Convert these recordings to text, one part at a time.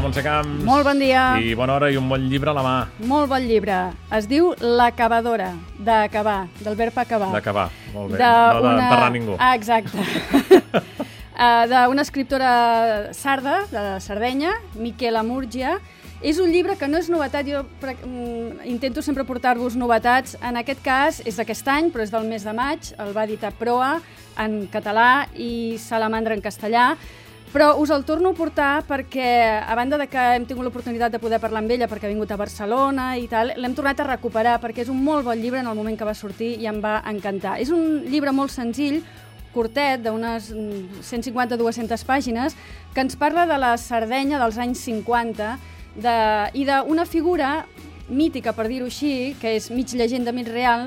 Montse Camps. Molt bon dia. I bona hora i un bon llibre a la mà. Molt bon llibre. Es diu L'acabadora, d'acabar, del verb acabar. D'acabar, molt bé. No d'enterrar ningú. Ah, exacte. uh, D'una escriptora sarda, de Sardenya, Miquela Múrgia. És un llibre que no és novetat, jo mm, intento sempre portar-vos novetats. En aquest cas és d'aquest any, però és del mes de maig. El va editar Proa en català i Salamandra en castellà. Però us el torno a portar perquè, a banda de que hem tingut l'oportunitat de poder parlar amb ella perquè ha vingut a Barcelona i tal, l'hem tornat a recuperar perquè és un molt bon llibre en el moment que va sortir i em va encantar. És un llibre molt senzill, curtet, d'unes 150-200 pàgines, que ens parla de la Sardenya dels anys 50 de, i d'una figura mítica, per dir-ho així, que és mig llegenda, mig real,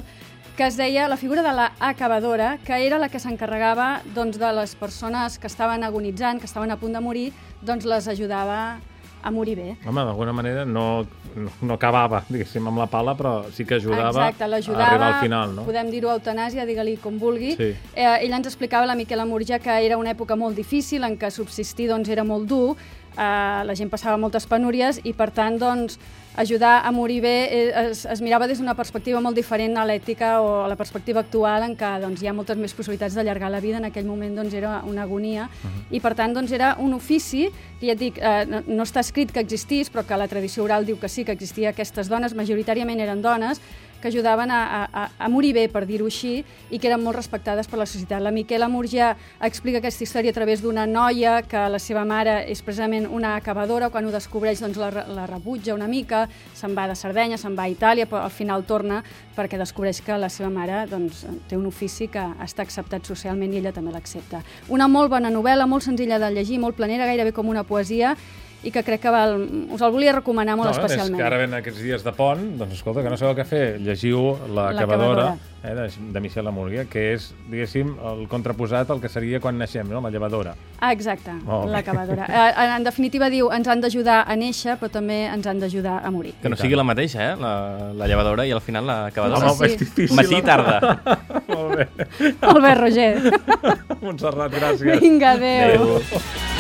que es deia la figura de la acabadora, que era la que s'encarregava doncs, de les persones que estaven agonitzant, que estaven a punt de morir, doncs les ajudava a morir bé. Home, d'alguna manera no, no, acabava, diguéssim, amb la pala, però sí que ajudava Exacte, a arribar al final, no? podem dir-ho eutanàsia, digue-li com vulgui. Sí. Eh, ella ens explicava, la Miquela Murgia, que era una època molt difícil, en què subsistir doncs, era molt dur, eh, la gent passava moltes penúries i, per tant, doncs, ajudar a morir bé eh, es, es mirava des d'una perspectiva molt diferent a l'ètica o a la perspectiva actual en què doncs, hi ha moltes més possibilitats d'allargar la vida, en aquell moment doncs, era una agonia. Uh -huh. i per tant doncs, era un ofici que ja et dic, eh, no, no està escrit que existís però que la tradició oral diu que sí, que existia aquestes dones, majoritàriament eren dones que ajudaven a, a, a morir bé, per dir-ho així, i que eren molt respectades per la societat. La Miquela Murgia explica aquesta història a través d'una noia que la seva mare és precisament una acabadora, quan ho descobreix doncs, la, la rebutja una mica, se'n va de Sardenya, se'n va a Itàlia, però al final torna perquè descobreix que la seva mare doncs, té un ofici que està acceptat socialment i ella també l'accepta. Una molt bona novel·la, molt senzilla de llegir, molt planera, gairebé com una poesia, i que crec que val, us el volia recomanar molt no, especialment. És que ara ven aquests dies de pont, doncs escolta, que no sabeu què fer, llegiu La cavadora eh, de, de Michel Amurguia, que és, diguéssim, el contraposat al que seria quan naixem, no? la llevadora. Ah, exacte, la cavadora. Eh, en definitiva diu, ens han d'ajudar a néixer, però també ens han d'ajudar a morir. Que no sigui la mateixa, eh? La, la llevadora i al final la cavadora. Home, sí. és difícil. Matí i tarda. Molt bé. Molt bé, Roger. Montserrat, gràcies. Vinga, adéu. adéu.